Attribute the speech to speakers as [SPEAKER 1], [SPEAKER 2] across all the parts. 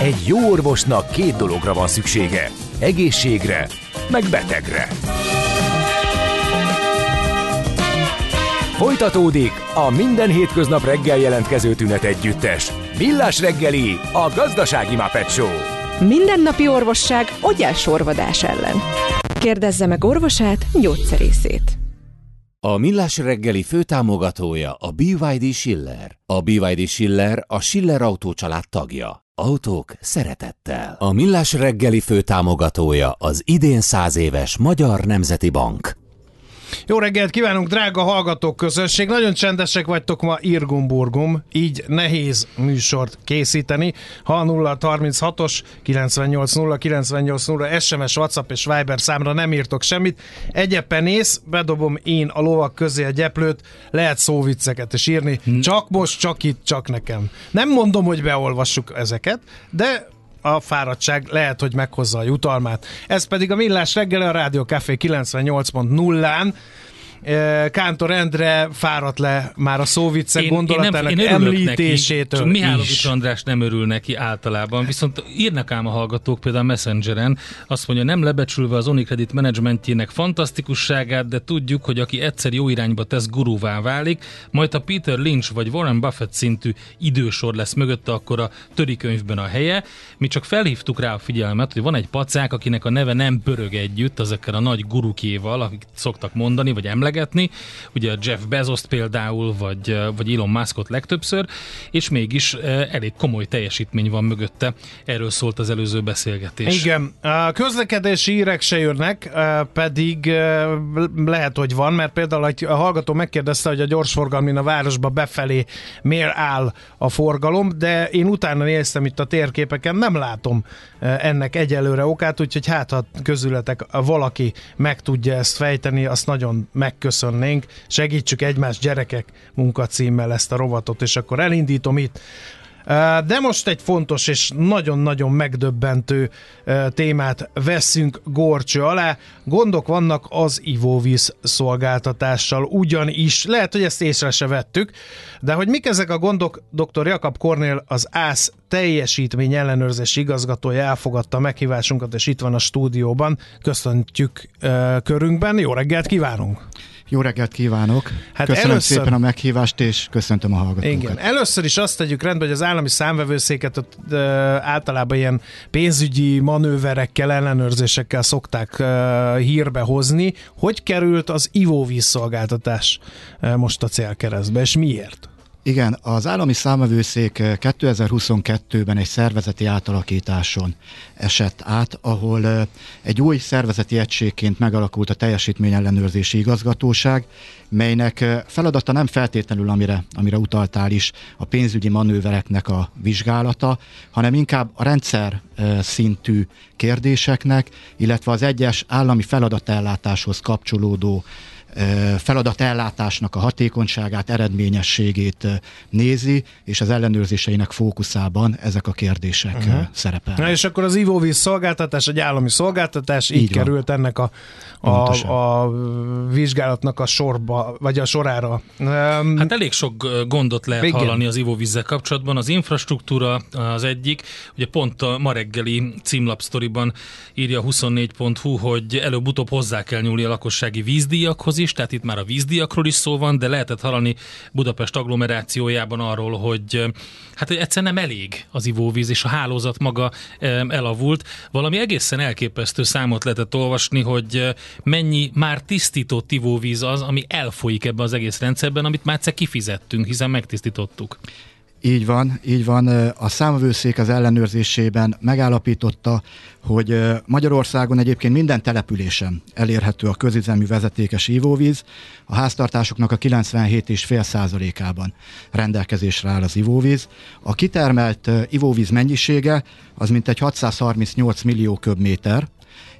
[SPEAKER 1] Egy jó orvosnak két dologra van szüksége. Egészségre, meg betegre. Folytatódik a minden hétköznap reggel jelentkező tünet együttes. Millás reggeli, a gazdasági Muppet Show.
[SPEAKER 2] Mindennapi orvosság sorvadás ellen. Kérdezze meg orvosát, gyógyszerészét.
[SPEAKER 3] A Millás reggeli főtámogatója a BYD Schiller. A BYD Schiller a Schiller Autó család tagja. Autók szeretettel. A Millás reggeli főtámogatója az idén száz éves Magyar Nemzeti Bank.
[SPEAKER 4] Jó reggelt kívánunk, drága hallgatók közösség! Nagyon csendesek vagytok ma Irgumburgum, így nehéz műsort készíteni. Ha 036-os 980 980 SMS, WhatsApp és Viber számra nem írtok semmit. Egyepen ész, bedobom én a lovak közé a gyeplőt, lehet szóvicceket is írni. Hmm. Csak most, csak itt, csak nekem. Nem mondom, hogy beolvassuk ezeket, de a fáradtság lehet, hogy meghozza a jutalmát. Ez pedig a Millás reggel a Rádió Café 98.0-án Kántor Endre fáradt le már a szóviccek gondolatának én, én említésétől
[SPEAKER 5] neki, Mihálovics András nem örül neki általában, viszont írnak ám a hallgatók például a Messengeren, azt mondja, nem lebecsülve az Unicredit menedzsmentjének fantasztikusságát, de tudjuk, hogy aki egyszer jó irányba tesz, gurúvá válik, majd a Peter Lynch vagy Warren Buffett szintű idősor lesz mögötte, akkor a törikönyvben a helye. Mi csak felhívtuk rá a figyelmet, hogy van egy pacák, akinek a neve nem pörög együtt ezekkel a nagy gurukéval, akik szoktak mondani, vagy emlegetni, emlegetni, ugye Jeff Bezos például, vagy, vagy Elon Muskot legtöbbször, és mégis elég komoly teljesítmény van mögötte. Erről szólt az előző beszélgetés.
[SPEAKER 4] Igen, a közlekedési írek se jönnek, pedig lehet, hogy van, mert például a hallgató megkérdezte, hogy a gyorsforgalmin a városba befelé miért áll a forgalom, de én utána néztem itt a térképeken, nem látom ennek egyelőre okát, úgyhogy hát ha közületek valaki meg tudja ezt fejteni, azt nagyon megköszönnénk. Segítsük egymás gyerekek munkacímmel ezt a rovatot, és akkor elindítom itt de most egy fontos és nagyon-nagyon megdöbbentő témát veszünk gorcső alá. Gondok vannak az ivóvíz szolgáltatással ugyanis. Lehet, hogy ezt észre se vettük, de hogy mik ezek a gondok, dr. Jakab Kornél az ÁSZ teljesítmény ellenőrzési igazgatója elfogadta meghívásunkat, és itt van a stúdióban. Köszöntjük körünkben. Jó reggelt kívánunk!
[SPEAKER 6] Jó reggelt kívánok! Hát Köszönöm először... szépen a meghívást, és köszöntöm a hallgatókat.
[SPEAKER 4] Igen, először is azt tegyük rendbe, hogy az állami számvevőszéket ott, ö, általában ilyen pénzügyi manőverekkel, ellenőrzésekkel szokták ö, hírbe hozni. Hogy került az ivóvíz szolgáltatás ö, most a célkeresztbe, és miért?
[SPEAKER 6] Igen, az állami számövőszék 2022-ben egy szervezeti átalakításon esett át, ahol egy új szervezeti egységként megalakult a teljesítményellenőrzési igazgatóság, melynek feladata nem feltétlenül, amire, amire utaltál is, a pénzügyi manővereknek a vizsgálata, hanem inkább a rendszer szintű kérdéseknek, illetve az egyes állami feladatellátáshoz kapcsolódó feladatellátásnak a hatékonyságát, eredményességét nézi, és az ellenőrzéseinek fókuszában ezek a kérdések uh-huh. szerepelnek.
[SPEAKER 4] Na és akkor az ivóvíz szolgáltatás, egy állami szolgáltatás, így, így került ennek a, a, a vizsgálatnak a sorba, vagy a sorára.
[SPEAKER 5] Hát elég sok gondot lehet Igen. hallani az ivóvízzel kapcsolatban. Az infrastruktúra az egyik, ugye pont a ma reggeli címlapsztoriban írja 24.hu, hogy előbb-utóbb hozzá kell nyúlni a lakossági vízdíjakhoz is, tehát itt már a vízdiakról is szó van, de lehetett hallani Budapest agglomerációjában arról, hogy hát hogy egyszer nem elég az ivóvíz, és a hálózat maga elavult. Valami egészen elképesztő számot lehetett olvasni, hogy mennyi már tisztított ivóvíz az, ami elfolyik ebbe az egész rendszerben, amit már egyszer kifizettünk, hiszen megtisztítottuk.
[SPEAKER 6] Így van, így van. A számvőszék az ellenőrzésében megállapította, hogy Magyarországon egyébként minden településen elérhető a közüzemű vezetékes ivóvíz. A háztartásoknak a 97,5%-ában rendelkezésre áll az ivóvíz. A kitermelt ivóvíz mennyisége az mintegy 638 millió köbméter,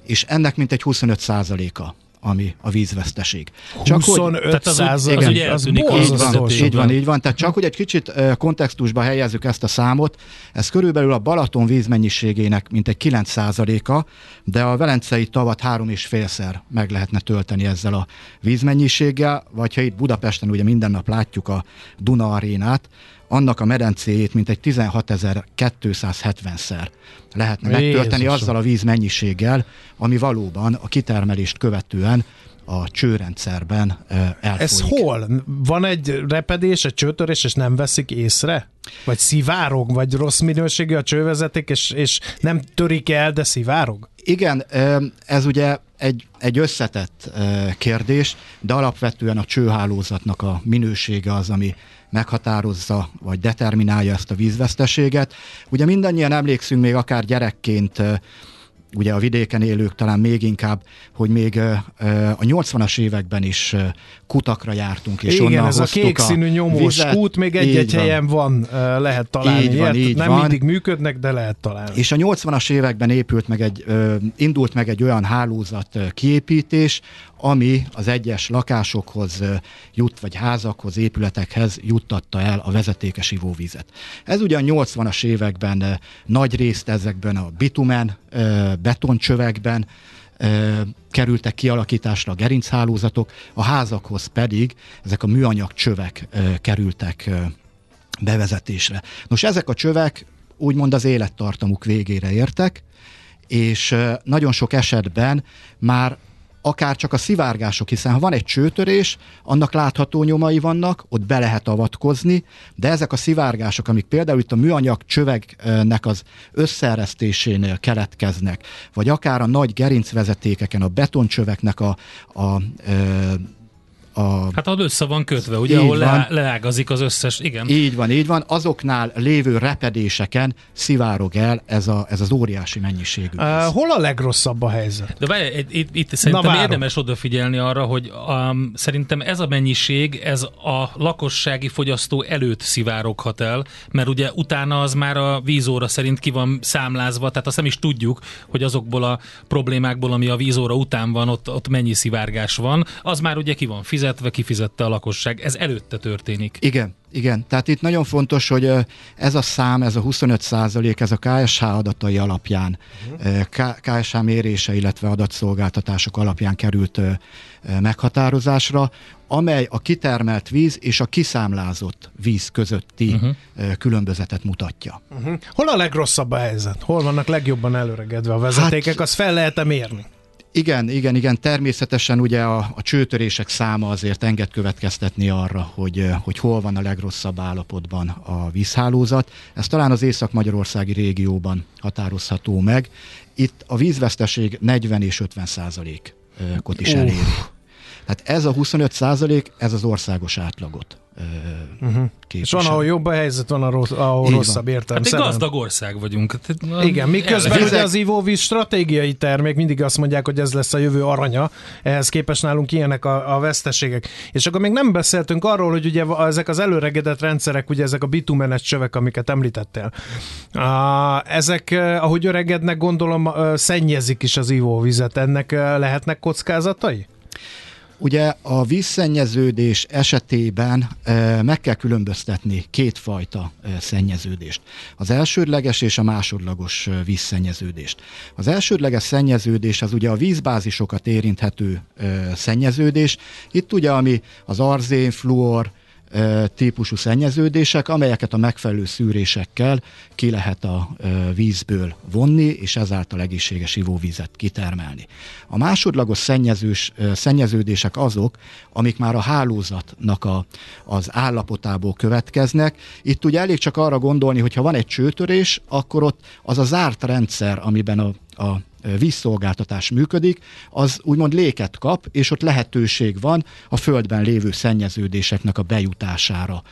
[SPEAKER 6] és ennek mintegy 25%-a ami a vízveszteség.
[SPEAKER 4] Csak 25 hogy, az, az, igen, az ugye az, így,
[SPEAKER 6] van, így van, így van. Tehát csak hogy egy kicsit kontextusba helyezzük ezt a számot, ez körülbelül a Balaton vízmennyiségének mintegy 9%-a, de a Velencei tavat három és félszer meg lehetne tölteni ezzel a vízmennyiséggel, vagy ha itt Budapesten ugye minden nap látjuk a Duna arénát, annak a medencéjét mintegy 16.270-szer lehetne megtölteni
[SPEAKER 4] Jézusom.
[SPEAKER 6] azzal a víz mennyiséggel, ami valóban a kitermelést követően a csőrendszerben elfolyik.
[SPEAKER 4] Ez hol? Van egy repedés, egy csőtörés, és nem veszik észre? Vagy szivárog, vagy rossz minőségű a csővezeték, és, és nem törik el, de szivárog?
[SPEAKER 6] Igen, ez ugye egy, egy összetett kérdés, de alapvetően a csőhálózatnak a minősége az, ami meghatározza, vagy determinálja ezt a vízveszteséget. Ugye mindannyian emlékszünk még akár gyerekként ugye a vidéken élők talán még inkább, hogy még a 80-as években is kutakra jártunk, és
[SPEAKER 4] Igen,
[SPEAKER 6] onnan
[SPEAKER 4] ez a kék színű nyomós
[SPEAKER 6] vizet.
[SPEAKER 4] kút, még egy-egy helyen van, lehet találni.
[SPEAKER 6] Így van, így
[SPEAKER 4] nem
[SPEAKER 6] van.
[SPEAKER 4] mindig működnek, de lehet találni.
[SPEAKER 6] És a 80-as években épült meg egy, indult meg egy olyan hálózat kiépítés, ami az egyes lakásokhoz jut, vagy házakhoz, épületekhez juttatta el a vezetékes ivóvizet. Ez ugye a 80-as években nagy részt ezekben a bitumen, betoncsövekben kerültek kialakításra a gerinchálózatok, a házakhoz pedig ezek a műanyag csövek kerültek bevezetésre. Nos, ezek a csövek úgymond az élettartamuk végére értek, és nagyon sok esetben már akár csak a szivárgások, hiszen ha van egy csőtörés, annak látható nyomai vannak, ott be lehet avatkozni, de ezek a szivárgások, amik például itt a műanyag csöveknek az összeeresztésénél keletkeznek, vagy akár a nagy gerincvezetékeken, a betoncsöveknek a, a, ö, a
[SPEAKER 5] Hát ahol össze van kötve, ugye, ahol le,
[SPEAKER 6] van.
[SPEAKER 5] leágazik az összes, igen.
[SPEAKER 6] Így van, így van. Azoknál lévő repedéseken szivárog el ez, a, ez az óriási mennyiségű.
[SPEAKER 4] Uh, hol a legrosszabb a helyzet?
[SPEAKER 5] De várj, itt, itt, szerintem
[SPEAKER 4] várom.
[SPEAKER 5] érdemes odafigyelni arra, hogy um, szerintem ez a mennyiség, ez a lakossági fogyasztó előtt szivároghat el, mert ugye utána az már a vízóra szerint ki van számlázva, tehát azt nem is tudjuk, hogy azokból a problémákból, ami a vízóra után van, ott, ott mennyi szivárgás van, az már ugye ki van fizetve, kifizette a lakosság. Ez előtte történik.
[SPEAKER 6] Igen, igen. Tehát itt nagyon fontos, hogy ez a szám, ez a 25 százalék, ez a KSH adatai alapján, uh-huh. KSH mérése, illetve adatszolgáltatások alapján került meghatározásra, amely a kitermelt víz és a kiszámlázott víz közötti uh-huh. különbözetet mutatja.
[SPEAKER 4] Uh-huh. Hol a legrosszabb a helyzet? Hol vannak legjobban előregedve a vezetékek? Hát, azt fel lehet-e mérni?
[SPEAKER 6] Igen, igen, igen. Természetesen ugye a, a csőtörések száma azért enged következtetni arra, hogy, hogy hol van a legrosszabb állapotban a vízhálózat. Ez talán az észak-magyarországi régióban határozható meg. Itt a vízveszteség 40 és 50 százalékot is eléri. Tehát ez a 25 százalék, ez az országos átlagot uh-huh.
[SPEAKER 4] És van, ahol jobb a helyzet, van, ahol, ahol
[SPEAKER 6] Így
[SPEAKER 4] rosszabb
[SPEAKER 6] van.
[SPEAKER 4] értelem.
[SPEAKER 5] Hát egy gazdag ország vagyunk. Tehát,
[SPEAKER 4] Igen, miközben ugye az ivóvíz stratégiai termék, mindig azt mondják, hogy ez lesz a jövő aranya, ehhez képest nálunk ilyenek a, a veszteségek. És akkor még nem beszéltünk arról, hogy ugye ezek az előregedett rendszerek, ugye ezek a bitumenes csövek, amiket említettél, uh, ezek, uh, ahogy öregednek, gondolom, uh, szennyezik is az ivóvizet. Ennek uh, lehetnek kockázatai?
[SPEAKER 6] Ugye a vízszennyeződés esetében e, meg kell különböztetni kétfajta e, szennyeződést. Az elsődleges és a másodlagos e, vízszennyeződést. Az elsődleges szennyeződés az ugye a vízbázisokat érinthető szennyeződés. Itt ugye ami az arzén, fluor, típusú szennyeződések, amelyeket a megfelelő szűrésekkel ki lehet a vízből vonni, és ezáltal egészséges ivóvizet kitermelni. A másodlagos szennyezős, szennyeződések azok, amik már a hálózatnak a, az állapotából következnek. Itt ugye elég csak arra gondolni, hogy ha van egy csőtörés, akkor ott az a zárt rendszer, amiben a, a vízszolgáltatás működik, az úgymond léket kap, és ott lehetőség van a földben lévő szennyeződéseknek a bejutására.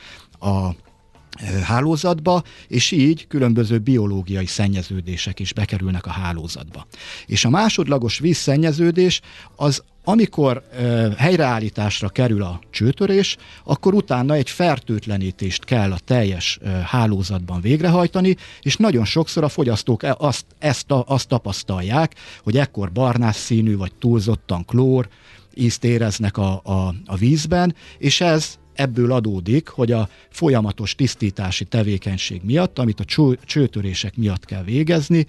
[SPEAKER 6] A hálózatba, és így különböző biológiai szennyeződések is bekerülnek a hálózatba. És a másodlagos vízszennyeződés az amikor e, helyreállításra kerül a csőtörés, akkor utána egy fertőtlenítést kell a teljes e, hálózatban végrehajtani, és nagyon sokszor a fogyasztók azt, ezt a, azt tapasztalják, hogy ekkor barnás színű vagy túlzottan klór ízt éreznek a, a, a vízben, és ez ebből adódik, hogy a folyamatos tisztítási tevékenység miatt, amit a cső, csőtörések miatt kell végezni,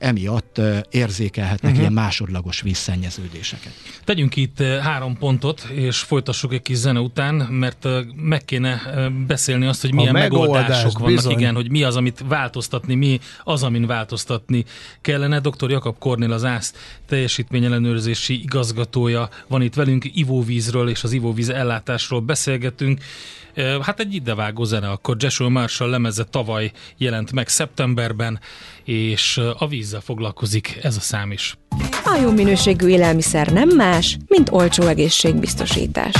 [SPEAKER 6] emiatt érzékelhetnek uh-huh. ilyen másodlagos vízszennyeződéseket.
[SPEAKER 5] Tegyünk itt három pontot, és folytassuk egy kis zene után, mert meg kéne beszélni azt, hogy milyen megoldás, megoldások vannak, bizony. igen, hogy mi az, amit változtatni, mi az, amin változtatni kellene. Dr. Jakab Kornél az ÁSZ teljesítményellenőrzési igazgatója van itt velünk, ivóvízről és az ivóvíz ellátásról beszélgetünk. Hát egy idevágó zene, akkor Joshua Marshall lemeze tavaly jelent meg szeptemberben, és a vízzel foglalkozik ez a szám is.
[SPEAKER 2] A jó minőségű élelmiszer nem más, mint olcsó egészségbiztosítás.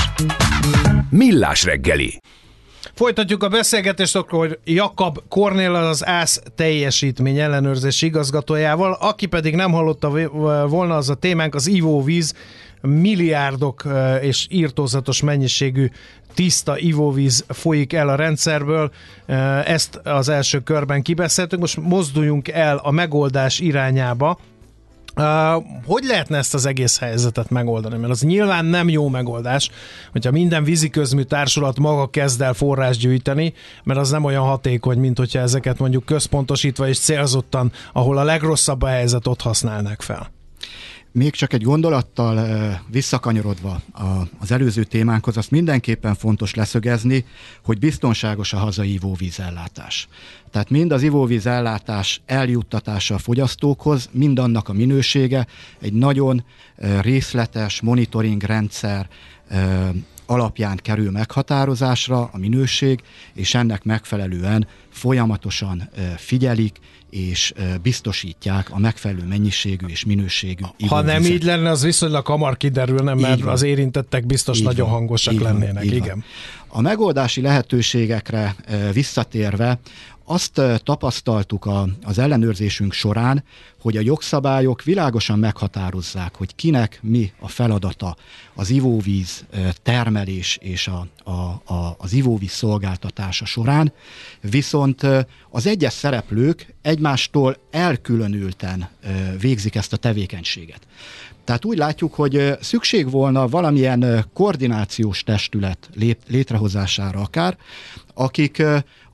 [SPEAKER 1] Millás reggeli.
[SPEAKER 4] Folytatjuk a beszélgetést akkor Jakab Kornél az ÁSZ teljesítmény ellenőrzési igazgatójával, aki pedig nem hallotta volna az a témánk, az ivóvíz milliárdok és írtózatos mennyiségű tiszta ivóvíz folyik el a rendszerből. Ezt az első körben kibeszéltünk, most mozduljunk el a megoldás irányába. Uh, hogy lehetne ezt az egész helyzetet megoldani? Mert az nyilván nem jó megoldás, hogyha minden víziközmű társulat maga kezd el forrás gyűjteni, mert az nem olyan hatékony, mint hogyha ezeket mondjuk központosítva és célzottan, ahol a legrosszabb a helyzet, ott használnak fel.
[SPEAKER 6] Még csak egy gondolattal visszakanyarodva az előző témánkhoz, azt mindenképpen fontos leszögezni, hogy biztonságos a hazai ivóvízellátás. Tehát mind az ivóvízellátás eljuttatása a fogyasztókhoz, mind annak a minősége egy nagyon részletes monitoring rendszer alapján kerül meghatározásra a minőség, és ennek megfelelően folyamatosan figyelik és biztosítják a megfelelő mennyiségű és minőségű ivóvizet.
[SPEAKER 4] Ha nem így lenne, az viszonylag hamar kiderülne, mert az érintettek biztos így nagyon van, hangosak így lennének. Van, igen. Van.
[SPEAKER 6] A megoldási lehetőségekre visszatérve azt tapasztaltuk a, az ellenőrzésünk során, hogy a jogszabályok világosan meghatározzák, hogy kinek mi a feladata az ivóvíz termelés és a, a, a, az ivóvíz szolgáltatása során, viszont az egyes szereplők egymástól elkülönülten végzik ezt a tevékenységet. Tehát úgy látjuk, hogy szükség volna valamilyen koordinációs testület létrehozására akár, akik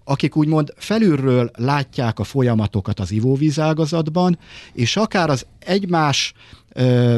[SPEAKER 6] akik úgymond felülről látják a folyamatokat az ivóvízágazatban, és akár az egymás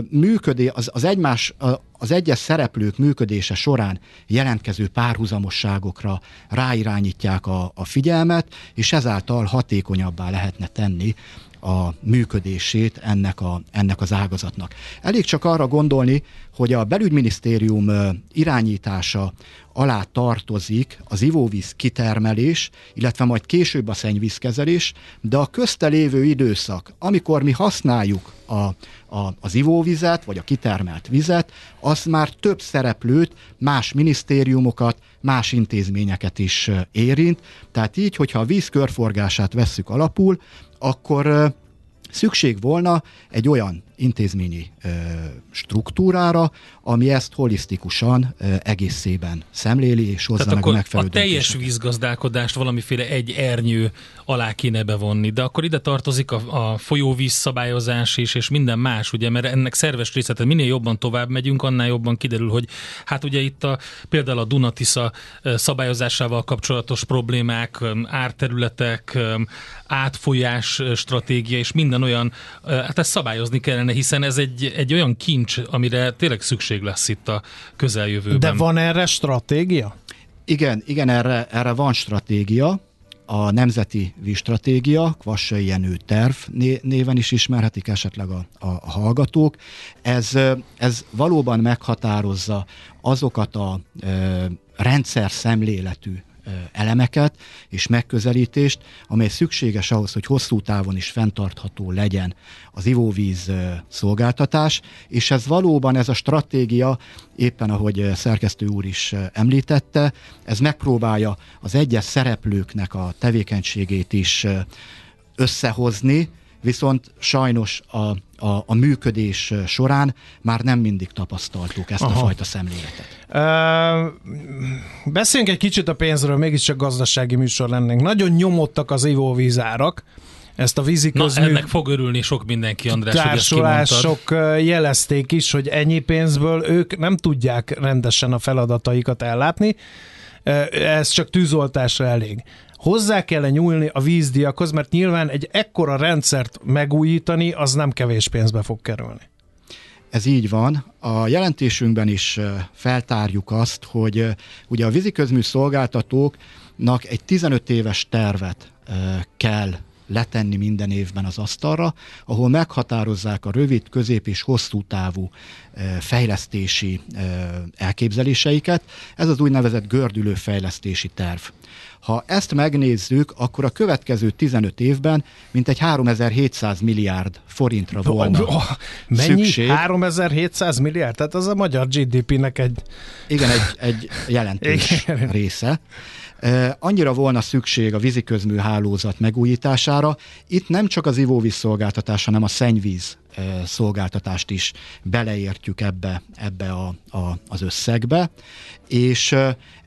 [SPEAKER 6] működé, az, az egymás, az egyes szereplők működése során jelentkező párhuzamosságokra ráirányítják a, a figyelmet, és ezáltal hatékonyabbá lehetne tenni a működését ennek, a, ennek az ágazatnak. Elég csak arra gondolni, hogy a belügyminisztérium irányítása alá tartozik az ivóvíz kitermelés, illetve majd később a szennyvízkezelés, de a közte lévő időszak, amikor mi használjuk a, a, az ivóvizet, vagy a kitermelt vizet, az már több szereplőt, más minisztériumokat, más intézményeket is érint. Tehát így, hogyha a víz körforgását vesszük alapul, akkor szükség volna egy olyan intézményi struktúrára, ami ezt holisztikusan egészében szemléli és hozza meg a megfelelő
[SPEAKER 5] a teljes vízgazdálkodást valamiféle egy ernyő alá kéne bevonni, de akkor ide tartozik a, a folyóvíz szabályozás is, és minden más, ugye, mert ennek szerves része, tehát minél jobban tovább megyünk, annál jobban kiderül, hogy hát ugye itt a, például a Dunatisza szabályozásával kapcsolatos problémák, árterületek, átfolyás stratégia, és minden olyan, hát ezt szabályozni kellene lenne, hiszen ez egy, egy olyan kincs, amire tényleg szükség lesz itt a közeljövőben.
[SPEAKER 4] De van erre stratégia?
[SPEAKER 6] Igen, igen, erre, erre van stratégia. A Nemzeti Vízstratégia, Kvassai Jenő terv néven is ismerhetik esetleg a, a, a hallgatók. Ez, ez valóban meghatározza azokat a e, rendszer szemléletű elemeket és megközelítést, amely szükséges ahhoz, hogy hosszú távon is fenntartható legyen az ivóvíz szolgáltatás, és ez valóban ez a stratégia, éppen ahogy szerkesztő úr is említette, ez megpróbálja az egyes szereplőknek a tevékenységét is összehozni, viszont sajnos a, a, a működés során már nem mindig tapasztaltuk ezt Aha. a fajta szemléletet. Uh,
[SPEAKER 4] beszéljünk egy kicsit a pénzről, mégiscsak gazdasági műsor lennénk. Nagyon nyomottak az ivóvízárak, ezt a vízi közmű...
[SPEAKER 5] Na, ennek fog örülni sok mindenki, András,
[SPEAKER 4] Társulások jelezték is, hogy ennyi pénzből ők nem tudják rendesen a feladataikat ellátni, ez csak tűzoltásra elég. Hozzá kell nyúlni a vízdiakhoz, mert nyilván egy ekkora rendszert megújítani, az nem kevés pénzbe fog kerülni.
[SPEAKER 6] Ez így van. A jelentésünkben is feltárjuk azt, hogy ugye a víziközmű szolgáltatóknak egy 15 éves tervet kell letenni minden évben az asztalra, ahol meghatározzák a rövid, közép és hosszú távú fejlesztési elképzeléseiket. Ez az úgynevezett gördülő fejlesztési terv. Ha ezt megnézzük, akkor a következő 15 évben mintegy 3700 milliárd forintra volna oh, oh,
[SPEAKER 4] Mennyi?
[SPEAKER 6] szükség.
[SPEAKER 4] 3700 milliárd? Tehát az a magyar GDP-nek egy...
[SPEAKER 6] Igen, egy, egy jelentős Igen. része. Annyira volna szükség a víziközmű hálózat megújítására. Itt nem csak az ivóvíz szolgáltatás, hanem a szennyvíz szolgáltatást is beleértjük ebbe, ebbe a, a, az összegbe, és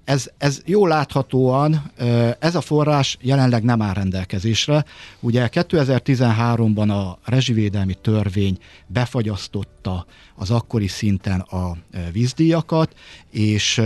[SPEAKER 6] ez, ez jól láthatóan, ez a forrás jelenleg nem áll rendelkezésre. Ugye 2013-ban a rezsivédelmi törvény befagyasztotta az akkori szinten a vízdíjakat, és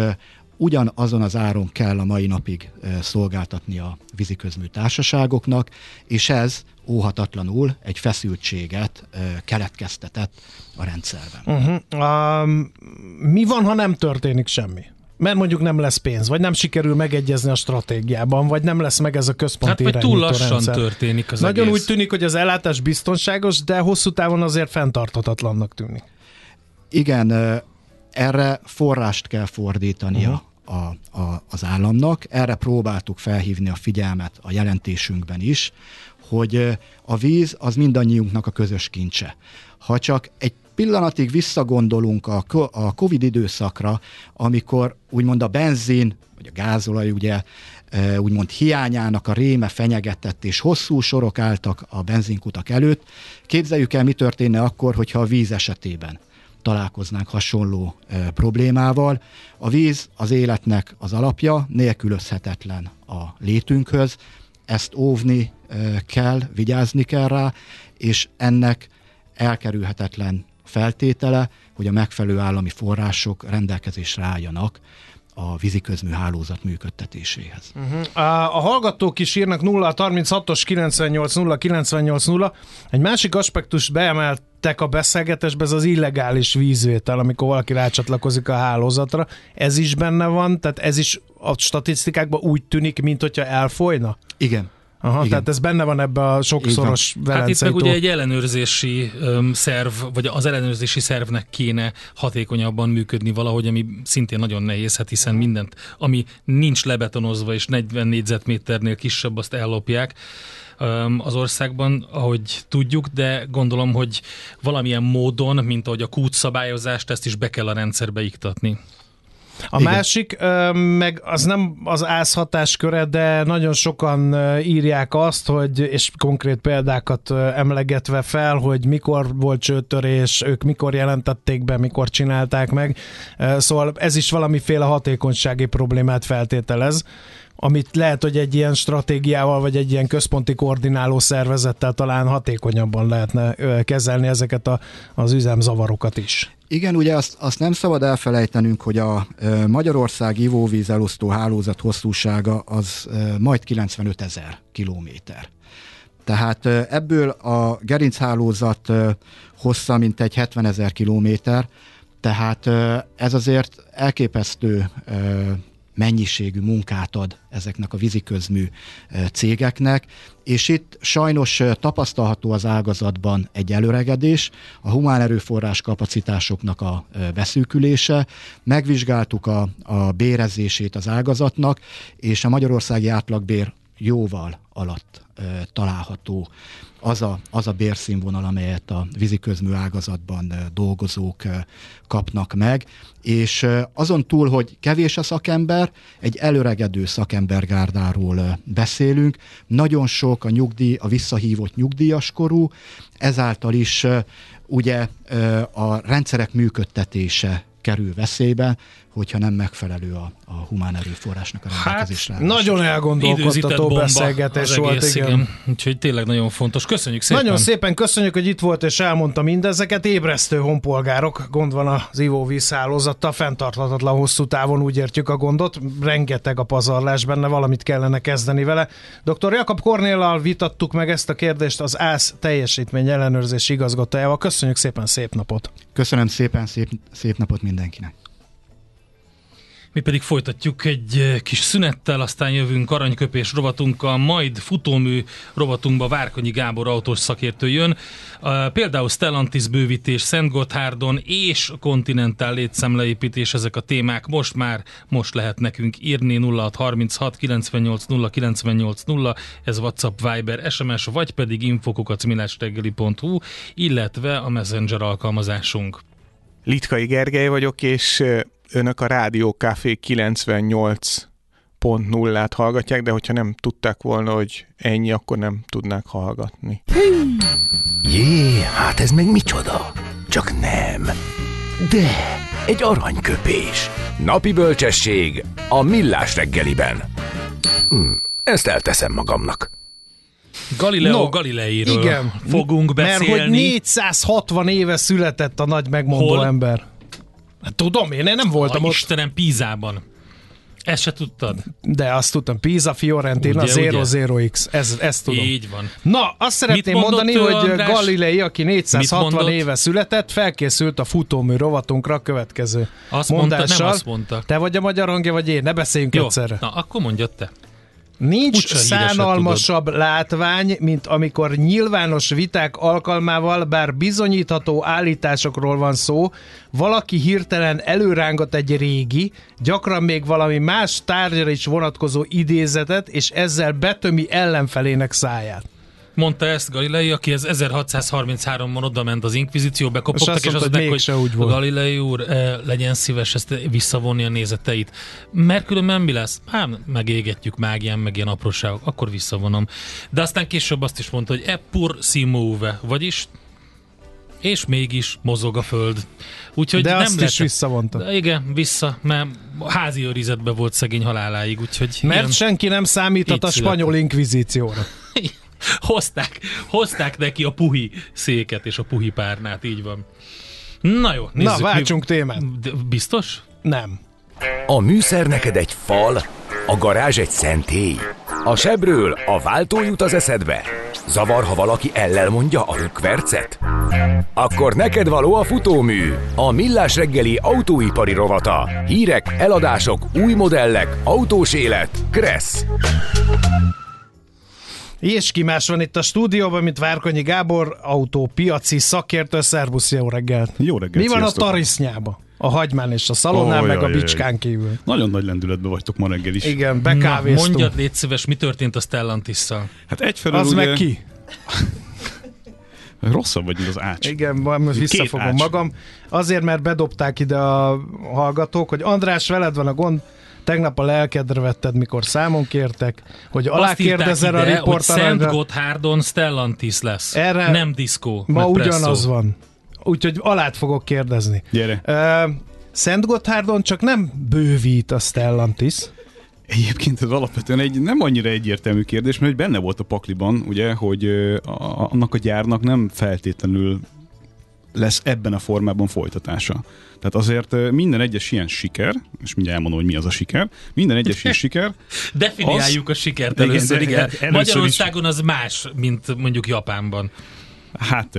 [SPEAKER 6] ugyanazon az áron kell a mai napig szolgáltatni a víziközmű társaságoknak, és ez óhatatlanul egy feszültséget keletkeztetett a rendszerben.
[SPEAKER 4] Uh-huh. Um, mi van, ha nem történik semmi? mert mondjuk nem lesz pénz, vagy nem sikerül megegyezni a stratégiában, vagy nem lesz meg ez a központi
[SPEAKER 5] hát, vagy túl lassan rendszer. történik az
[SPEAKER 4] Nagyon
[SPEAKER 5] egész.
[SPEAKER 4] úgy tűnik, hogy az ellátás biztonságos, de hosszú távon azért fenntartatatlannak tűnik.
[SPEAKER 6] Igen, erre forrást kell fordítania uh-huh a, a, az államnak. Erre próbáltuk felhívni a figyelmet a jelentésünkben is, hogy a víz az mindannyiunknak a közös kincse. Ha csak egy pillanatig visszagondolunk a, a Covid időszakra, amikor úgymond a benzin, vagy a gázolaj ugye úgymond hiányának a réme fenyegetett, és hosszú sorok álltak a benzinkutak előtt. Képzeljük el, mi történne akkor, hogyha a víz esetében találkoznánk hasonló e, problémával. A víz az életnek az alapja, nélkülözhetetlen a létünkhöz, ezt óvni e, kell, vigyázni kell rá, és ennek elkerülhetetlen feltétele, hogy a megfelelő állami források rendelkezésre álljanak a víziközmű hálózat működtetéséhez.
[SPEAKER 4] Uh-huh. A, hallgatók is írnak 0 36-os 98 0 98 0. Egy másik aspektus beemeltek a beszélgetésbe, ez az illegális vízvétel, amikor valaki rácsatlakozik a hálózatra. Ez is benne van, tehát ez is a statisztikákban úgy tűnik, mint hogyha elfolyna?
[SPEAKER 6] Igen.
[SPEAKER 4] Aha, Igen. tehát ez benne van ebbe a sokszoros
[SPEAKER 5] Hát itt meg ugye egy ellenőrzési um, szerv, vagy az ellenőrzési szervnek kéne hatékonyabban működni valahogy, ami szintén nagyon nehéz, hát hiszen mindent, ami nincs lebetonozva és 40 négyzetméternél kisebb, azt ellopják az országban, ahogy tudjuk, de gondolom, hogy valamilyen módon, mint ahogy a kút szabályozást, ezt is be kell a rendszerbe iktatni.
[SPEAKER 4] A Igen. másik, meg az nem az ász köre, de nagyon sokan írják azt, hogy, és konkrét példákat emlegetve fel, hogy mikor volt csőtörés, ők mikor jelentették be, mikor csinálták meg. Szóval ez is valamiféle hatékonysági problémát feltételez amit lehet, hogy egy ilyen stratégiával, vagy egy ilyen központi koordináló szervezettel talán hatékonyabban lehetne kezelni ezeket a, az üzemzavarokat is.
[SPEAKER 6] Igen, ugye azt, azt nem szabad elfelejtenünk, hogy a Magyarország ivóvíz elosztó hálózat hosszúsága az majd 95 ezer kilométer. Tehát ebből a gerinchálózat hossza mintegy 70 ezer kilométer, tehát ez azért elképesztő mennyiségű munkát ad ezeknek a víziközmű cégeknek, és itt sajnos tapasztalható az ágazatban egy előregedés, a humán erőforrás kapacitásoknak a beszűkülése, megvizsgáltuk a, a bérezését az ágazatnak, és a magyarországi átlagbér jóval alatt található. Az a, az a bérszínvonal, amelyet a víziközmű ágazatban dolgozók kapnak meg, és azon túl, hogy kevés a szakember, egy előregedő szakembergárdáról beszélünk, nagyon sok a nyugdíj, a visszahívott nyugdíjas korú, ezáltal is ugye a rendszerek működtetése kerül veszélybe, hogyha nem megfelelő a, a humán erőforrásnak a rendelkezésre.
[SPEAKER 4] Hát, nagyon elgondolkodtató beszélgetés volt, egész, igen. igen.
[SPEAKER 5] Úgyhogy tényleg nagyon fontos. Köszönjük szépen.
[SPEAKER 4] Nagyon szépen köszönjük, hogy itt volt és elmondta mindezeket. Ébresztő honpolgárok, gond van az ivóvízhálózattal, fenntarthatatlan hosszú távon úgy értjük a gondot. Rengeteg a pazarlás benne, valamit kellene kezdeni vele. Dr. Jakab Kornéllal vitattuk meg ezt a kérdést az ÁSZ teljesítmény ellenőrzés igazgatójával. Köszönjük szépen, szép napot!
[SPEAKER 6] Köszönöm szépen, szép, szép napot mindenkinek!
[SPEAKER 5] Mi pedig folytatjuk egy eh, kis szünettel, aztán jövünk aranyköpés rovatunkkal, majd futómű rovatunkba Várkonyi Gábor autós szakértő jön. Például Stellantis bővítés, Szent Gotthárdon és Continental létszemleépítés, ezek a témák most már, most lehet nekünk írni 0636 98 0 98 0, ez WhatsApp, Viber, SMS, vagy pedig infokukacmilástegeli.hu, illetve a Messenger alkalmazásunk.
[SPEAKER 7] Litkai Gergely vagyok, és önök a Rádió Café 98.0-át hallgatják, de hogyha nem tudták volna, hogy ennyi, akkor nem tudnák hallgatni.
[SPEAKER 1] Jé, hát ez meg micsoda? Csak nem. De, egy aranyköpés. Napi bölcsesség a millás reggeliben. Hm, ezt elteszem magamnak.
[SPEAKER 5] Galileo no, Galileiről igen, fogunk beszélni.
[SPEAKER 4] Mert hogy 460 éve született a nagy megmondó Hol? ember. Hát tudom, én nem voltam
[SPEAKER 5] a ott. Istenem, Pízában. Ezt se tudtad?
[SPEAKER 4] De azt tudtam. Pisa, Fiorentina, ugye, 0-0X. Ez, ezt tudom.
[SPEAKER 5] Így van.
[SPEAKER 4] Na, azt szeretném mondani, hogy András? Galilei, aki 460 éve született, felkészült a futómű rovatunkra a következő
[SPEAKER 5] azt
[SPEAKER 4] mondással.
[SPEAKER 5] Mondta, nem azt mondta.
[SPEAKER 4] Te vagy a magyar hangja, vagy én? Ne beszéljünk
[SPEAKER 5] Jó,
[SPEAKER 4] egyszerre.
[SPEAKER 5] Na, akkor mondjad te.
[SPEAKER 4] Nincs szánalmasabb látvány, mint amikor nyilvános viták alkalmával, bár bizonyítható állításokról van szó, valaki hirtelen előrángat egy régi, gyakran még valami más tárgyra is vonatkozó idézetet, és ezzel betömi ellenfelének száját.
[SPEAKER 5] Mondta ezt Galilei, aki az 1633-ban oda ment az inkvizíció, bekopogtak, és, azt mondták, hogy, hogy volt. Galilei úr, eh, legyen szíves ezt visszavonni a nézeteit. Mert különben mi lesz? Hát megégetjük mágián, meg ilyen apróságok, akkor visszavonom. De aztán később azt is mondta, hogy e pur si move, vagyis és mégis mozog a föld.
[SPEAKER 4] Úgyhogy De nem azt lett... is visszavonta.
[SPEAKER 5] De igen, vissza, mert házi őrizetben volt szegény haláláig, úgyhogy...
[SPEAKER 4] Mert ilyen... senki nem számíthat a spanyol inkvizícióra.
[SPEAKER 5] hozták, hozták neki a puhi széket és a puhi párnát, így van. Na jó, nézzük.
[SPEAKER 4] Na, váltsunk mi... témát.
[SPEAKER 5] Biztos?
[SPEAKER 4] Nem.
[SPEAKER 1] A műszer neked egy fal, a garázs egy szentély. A sebről a váltó jut az eszedbe. Zavar, ha valaki ellel mondja a rükvercet? Akkor neked való a futómű, a millás reggeli autóipari rovata. Hírek, eladások, új modellek, autós élet. Kressz.
[SPEAKER 4] És ki más van itt a stúdióban, mint Várkonyi Gábor, autópiaci szakértő, szervusz, jó reggelt!
[SPEAKER 8] Jó reggelt,
[SPEAKER 4] Mi van sziasztok. a tarisznyába? A hagymán és a szalonnál, oh, meg jaj, a bicskán kívül.
[SPEAKER 8] Nagyon nagy lendületben vagytok ma reggel is.
[SPEAKER 4] Igen, bekávéztunk.
[SPEAKER 5] mondjad, légy szíves, mi történt a Stellantis-szal?
[SPEAKER 8] Hát egyfelől
[SPEAKER 4] Az
[SPEAKER 8] ugye...
[SPEAKER 4] meg ki?
[SPEAKER 8] Rosszabb vagy, mint az ács.
[SPEAKER 4] Igen, most visszafogom ács. magam. Azért, mert bedobták ide a hallgatók, hogy András, veled van a gond, Tegnap a lelkedre vetted, mikor számon kértek, hogy alá kérdezel a riportalányra.
[SPEAKER 5] hogy Szent Gotthárdon Stellantis lesz, Erre nem diszkó.
[SPEAKER 4] Ma ugyanaz van. Úgyhogy alát fogok kérdezni.
[SPEAKER 8] Gyere.
[SPEAKER 4] Uh, Szent Gotthárdon csak nem bővít a Stellantis,
[SPEAKER 8] Egyébként ez alapvetően egy nem annyira egyértelmű kérdés, mert benne volt a pakliban, ugye, hogy a, annak a gyárnak nem feltétlenül lesz ebben a formában folytatása. Tehát azért minden egyes ilyen siker, és mindjárt elmondom, hogy mi az a siker, minden egyes ilyen siker...
[SPEAKER 5] Definiáljuk az, a sikert először, igen. igen. Először Magyarországon is. az más, mint mondjuk Japánban.
[SPEAKER 8] Hát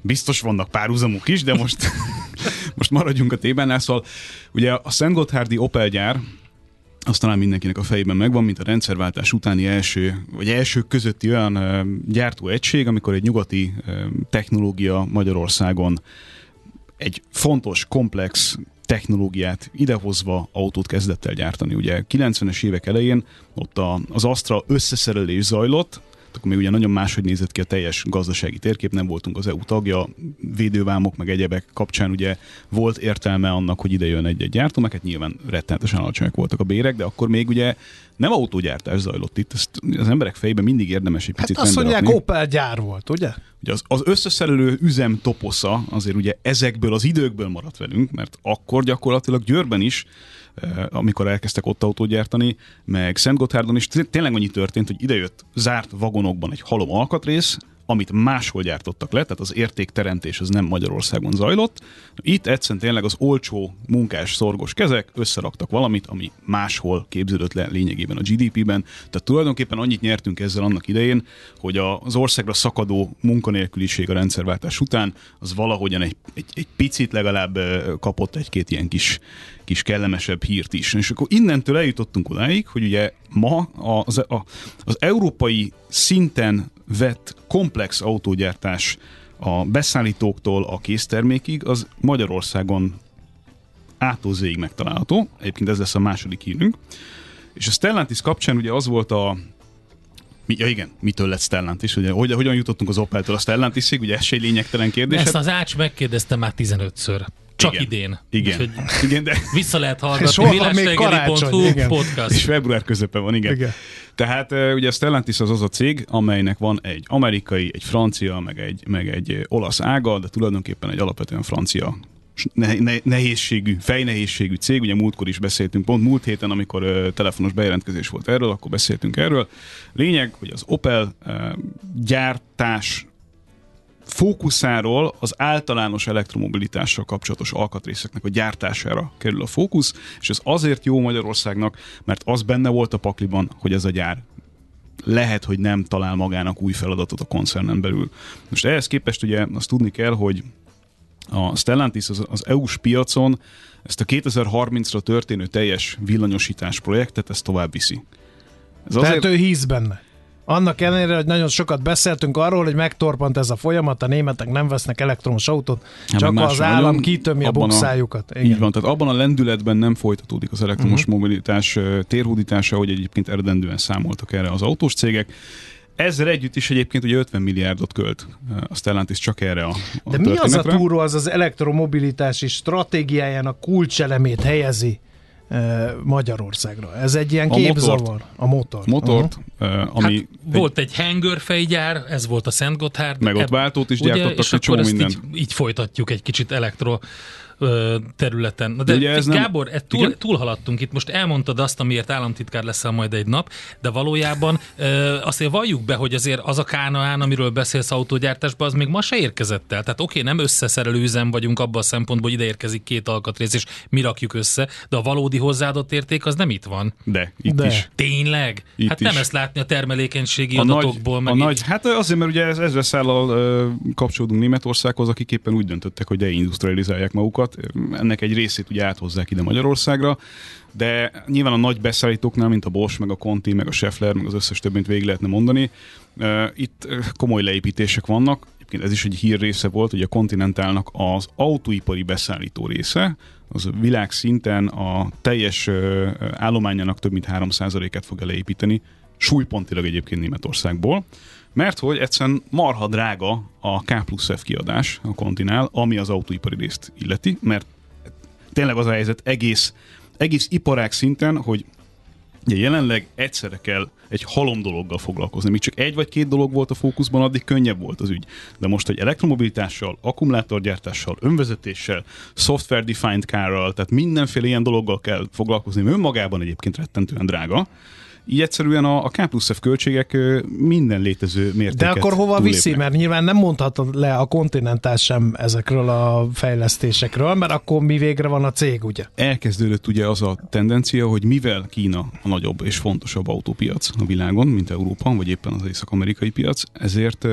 [SPEAKER 8] biztos vannak párhuzamok is, de most, most maradjunk a témánál. Szóval ugye a Szent Gotthárdi Opel gyár, az talán mindenkinek a fejében megvan, mint a rendszerváltás utáni első, vagy első közötti olyan gyártóegység, amikor egy nyugati technológia Magyarországon egy fontos, komplex technológiát idehozva autót kezdett el gyártani. Ugye 90-es évek elején ott az Astra összeszerelés zajlott, akkor még ugye nagyon máshogy nézett ki a teljes gazdasági térkép, nem voltunk az EU tagja, védővámok meg egyebek kapcsán ugye volt értelme annak, hogy ide jön egy-egy gyártó, meg hát nyilván rettenetesen alacsonyak voltak a bérek, de akkor még ugye nem autógyártás zajlott itt, ezt az emberek fejében mindig érdemes egy
[SPEAKER 4] Hát
[SPEAKER 8] picit
[SPEAKER 4] azt
[SPEAKER 8] rendbe
[SPEAKER 4] mondják,
[SPEAKER 8] rakni.
[SPEAKER 4] Opel gyár volt, ugye?
[SPEAKER 8] Ugye az, az összeszerelő üzem toposza azért ugye ezekből az időkből maradt velünk, mert akkor gyakorlatilag Győrben is, amikor elkezdtek ott autót gyártani, meg Szent Gotthárdon is té- tényleg annyi történt, hogy idejött zárt vagonokban egy halom alkatrész, amit máshol gyártottak le, tehát az értékteremtés az nem Magyarországon zajlott. Itt egyszerűen tényleg az olcsó, munkás, szorgos kezek összeraktak valamit, ami máshol képződött le lényegében a GDP-ben. Tehát tulajdonképpen annyit nyertünk ezzel annak idején, hogy az országra szakadó munkanélküliség a rendszerváltás után az valahogyan egy, egy, egy picit legalább kapott egy-két ilyen kis, kis kellemesebb hírt is. És akkor innentől eljutottunk odáig, hogy ugye ma az, a, az európai szinten vett komplex autógyártás a beszállítóktól a késztermékig, az Magyarországon átozéig megtalálható. Egyébként ez lesz a második hírünk. És a Stellantis kapcsán ugye az volt a mi, ja igen, mitől lett Stellantis? Ugye, hogy, hogyan jutottunk az Opel-től a Stellantisig? Ugye ez se lényegtelen kérdés.
[SPEAKER 5] Ezt az Ács megkérdezte már 15-ször. Csak
[SPEAKER 8] Igen.
[SPEAKER 5] idén.
[SPEAKER 8] Igen.
[SPEAKER 5] Úgyhogy
[SPEAKER 8] igen, de
[SPEAKER 5] vissza lehet hallgatni. Millástegeli.hu podcast.
[SPEAKER 8] és február közepén van, igen.
[SPEAKER 4] Igen.
[SPEAKER 8] Tehát ugye a Stellantis az az a cég, amelynek van egy amerikai, egy francia, meg egy, meg egy ö, olasz ága, de tulajdonképpen egy alapvetően francia ne, ne, nehézségű, fejnehézségű cég, ugye múltkor is beszéltünk, pont múlt héten, amikor uh, telefonos bejelentkezés volt erről, akkor beszéltünk erről. Lényeg, hogy az Opel uh, gyártás fókuszáról az általános elektromobilitással kapcsolatos alkatrészeknek a gyártására kerül a fókusz, és ez azért jó Magyarországnak, mert az benne volt a pakliban, hogy ez a gyár lehet, hogy nem talál magának új feladatot a koncernen belül. Most ehhez képest ugye azt tudni kell, hogy a Stellantis az, az EU-s piacon ezt a 2030-ra történő teljes villanyosítás projektet, ezt tovább viszi. Ez
[SPEAKER 4] Tehát ő hisz benne. Annak ellenére, hogy nagyon sokat beszéltünk arról, hogy megtorpant ez a folyamat, a németek nem vesznek elektromos autót,
[SPEAKER 8] Hát
[SPEAKER 4] csak az állam
[SPEAKER 8] nagyon,
[SPEAKER 4] kitömi a
[SPEAKER 8] a-
[SPEAKER 4] bukszájukat.
[SPEAKER 8] Így van, tehát abban a lendületben nem folytatódik az elektromos uh-huh. mobilitás térhódítása, hogy egyébként eredendően számoltak erre az autós cégek. Ezzel együtt is egyébként ugye 50 milliárdot költ a Stellantis csak erre a, a
[SPEAKER 4] De mi az a túró, az az elektromobilitási stratégiájának kulcselemét helyezi Magyarországra? Ez egy ilyen
[SPEAKER 8] A
[SPEAKER 4] képzavar.
[SPEAKER 8] motort.
[SPEAKER 4] A motor.
[SPEAKER 8] Motort, ö, ami
[SPEAKER 5] hát, volt egy hangerfejgyár, ez volt a Szent Gotthard.
[SPEAKER 8] Meg ott váltót is
[SPEAKER 5] ugye,
[SPEAKER 8] gyártottak,
[SPEAKER 5] és
[SPEAKER 8] egy csomó
[SPEAKER 5] akkor ezt
[SPEAKER 8] mindent.
[SPEAKER 5] így, így folytatjuk egy kicsit elektro ö, területen. Na de,
[SPEAKER 8] De ugye ez nem-
[SPEAKER 5] Gábor, e túl,
[SPEAKER 8] Igen?
[SPEAKER 5] túlhaladtunk itt. Most elmondtad azt, amiért államtitkár leszel majd egy nap, de valójában ö, azért valljuk be, hogy azért az a Kánaán, amiről beszélsz autógyártásban, az még ma se érkezett el. Tehát oké, nem összeszerelő üzem vagyunk abban a szempontból, hogy ide érkezik két alkatrész, és mi rakjuk össze, de a valódi hozzáadott érték az nem itt van.
[SPEAKER 8] de, itt
[SPEAKER 4] De.
[SPEAKER 8] is.
[SPEAKER 5] Tényleg?
[SPEAKER 8] Itt
[SPEAKER 5] hát
[SPEAKER 8] is.
[SPEAKER 5] nem ezt látni a termelékenységi
[SPEAKER 8] A nagy,
[SPEAKER 5] adatokból.
[SPEAKER 8] a
[SPEAKER 5] meg így-
[SPEAKER 8] nagy, hát azért, mert ugye ez, szállal ö, kapcsolódunk Németországhoz, akik éppen úgy döntöttek, hogy deindustrializálják magukat. Ennek egy részét ugye áthozzák ide Magyarországra, de nyilván a nagy beszállítóknál, mint a Bosch, meg a Conti, meg a Schaeffler, meg az összes többint végig lehetne mondani, itt komoly leépítések vannak. Egyébként ez is egy hír része volt, hogy a Continentalnak az autóipari beszállító része, az világszinten a teljes állományának több mint 3%-át fogja leépíteni, súlypontilag egyébként Németországból, mert hogy egyszerűen marha drága a K plusz F kiadás a Continál, ami az autóipari részt illeti, mert tényleg az a helyzet egész, egész iparág szinten, hogy Ugye jelenleg egyszerre kell egy halom dologgal foglalkozni. Míg csak egy vagy két dolog volt a fókuszban, addig könnyebb volt az ügy. De most, hogy elektromobilitással, akkumulátorgyártással, önvezetéssel, software defined carral, tehát mindenféle ilyen dologgal kell foglalkozni, ami önmagában egyébként rettentően drága. Így egyszerűen a, a K plusz F költségek minden létező mértéket
[SPEAKER 4] De akkor hova viszi?
[SPEAKER 8] túllépnek.
[SPEAKER 4] Mert nyilván nem mondhatod le a kontinentál sem ezekről a fejlesztésekről, mert akkor mi végre van a cég, ugye?
[SPEAKER 8] elkezdődött ugye az a tendencia, hogy mivel Kína a nagyobb és fontosabb autópiac a világon, mint Európa, vagy éppen az észak-amerikai piac, ezért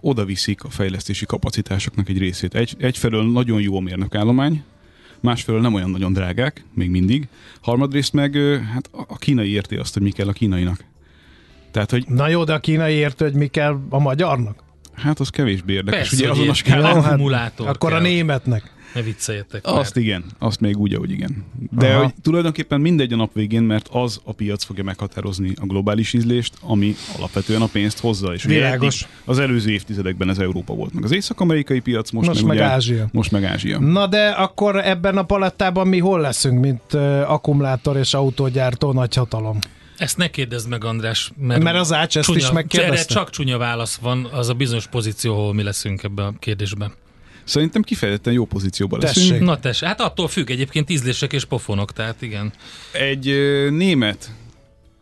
[SPEAKER 8] oda viszik a fejlesztési kapacitásoknak egy részét. Egy, egyfelől nagyon jó a mérnökállomány, másfelől nem olyan nagyon drágák, még mindig. Harmadrészt meg hát a a kínai érti azt, hogy mi kell a kínainak. Tehát, hogy
[SPEAKER 4] Na jó, de a kínai értő, hogy mi kell a magyarnak?
[SPEAKER 8] hát az kevésbé érdekes.
[SPEAKER 5] Persze,
[SPEAKER 8] ugye azon a
[SPEAKER 5] érti,
[SPEAKER 8] skálán,
[SPEAKER 5] Jó, hát
[SPEAKER 4] Akkor a
[SPEAKER 5] kell.
[SPEAKER 4] németnek.
[SPEAKER 5] Ne vicceljetek.
[SPEAKER 8] Azt
[SPEAKER 5] már.
[SPEAKER 8] igen, azt még úgy, ahogy igen. De
[SPEAKER 4] Aha.
[SPEAKER 8] hogy tulajdonképpen mindegy a nap végén, mert az a piac fogja meghatározni a globális ízlést, ami alapvetően a pénzt hozza. És
[SPEAKER 4] Világos.
[SPEAKER 8] Az előző évtizedekben ez Európa volt, meg az észak-amerikai piac, most,
[SPEAKER 4] Most
[SPEAKER 8] meg,
[SPEAKER 4] meg
[SPEAKER 8] ugye,
[SPEAKER 4] Ázsia.
[SPEAKER 8] Most meg Ázsia.
[SPEAKER 4] Na de akkor ebben a palettában mi hol leszünk, mint uh, akkumulátor és autógyártó nagyhatalom?
[SPEAKER 5] Ezt ne kérdezd meg, András, mert,
[SPEAKER 4] Mert az Ács ezt is
[SPEAKER 5] erre
[SPEAKER 4] megkérdezte.
[SPEAKER 5] csak csúnya válasz van, az a bizonyos pozíció, ahol mi leszünk ebben a kérdésben.
[SPEAKER 8] Szerintem kifejezetten jó pozícióban leszünk.
[SPEAKER 4] Tessék.
[SPEAKER 5] Na tess, hát attól függ egyébként ízlések és pofonok, tehát igen.
[SPEAKER 8] Egy ö, német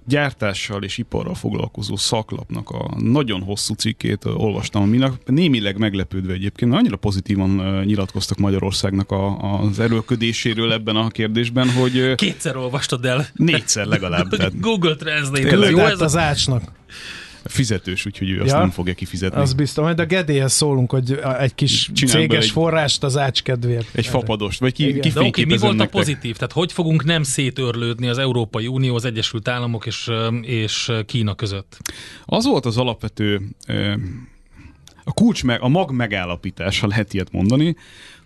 [SPEAKER 8] gyártással és iparral foglalkozó szaklapnak a nagyon hosszú cikkét olvastam, aminek némileg meglepődve egyébként, annyira pozitívan nyilatkoztak Magyarországnak a, az erőlködéséről ebben a kérdésben, hogy
[SPEAKER 5] Kétszer olvastad el.
[SPEAKER 8] négyszer legalább, tehát
[SPEAKER 5] Google Translate.
[SPEAKER 8] Tényleg?
[SPEAKER 5] Jó, ez
[SPEAKER 4] át az Ácsnak.
[SPEAKER 8] Fizetős, úgyhogy ő azt
[SPEAKER 4] Ja.
[SPEAKER 8] nem fogja kifizetni.
[SPEAKER 4] Az biztos. Majd a Gedéhez szólunk, hogy egy kis
[SPEAKER 8] Csinálj be
[SPEAKER 4] céges
[SPEAKER 8] egy-
[SPEAKER 4] forrást az Ács kedvéért.
[SPEAKER 8] Egy fapadost, vagy ki.
[SPEAKER 5] De oké, mi volt a
[SPEAKER 8] nektek.
[SPEAKER 5] pozitív? Tehát hogy fogunk nem szétörlődni az Európai Unió, az Egyesült Államok és, és Kína között?
[SPEAKER 8] Az volt az alapvető, a kulcs, meg, a mag megállapítás, ha lehet ilyet mondani,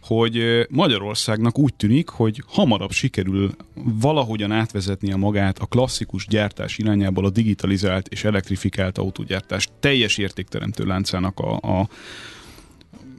[SPEAKER 8] hogy Magyarországnak úgy tűnik, hogy hamarabb sikerül valahogyan átvezetnie magát a klasszikus gyártás irányából a digitalizált és elektrifikált autógyártás teljes értékteremtő láncának a, a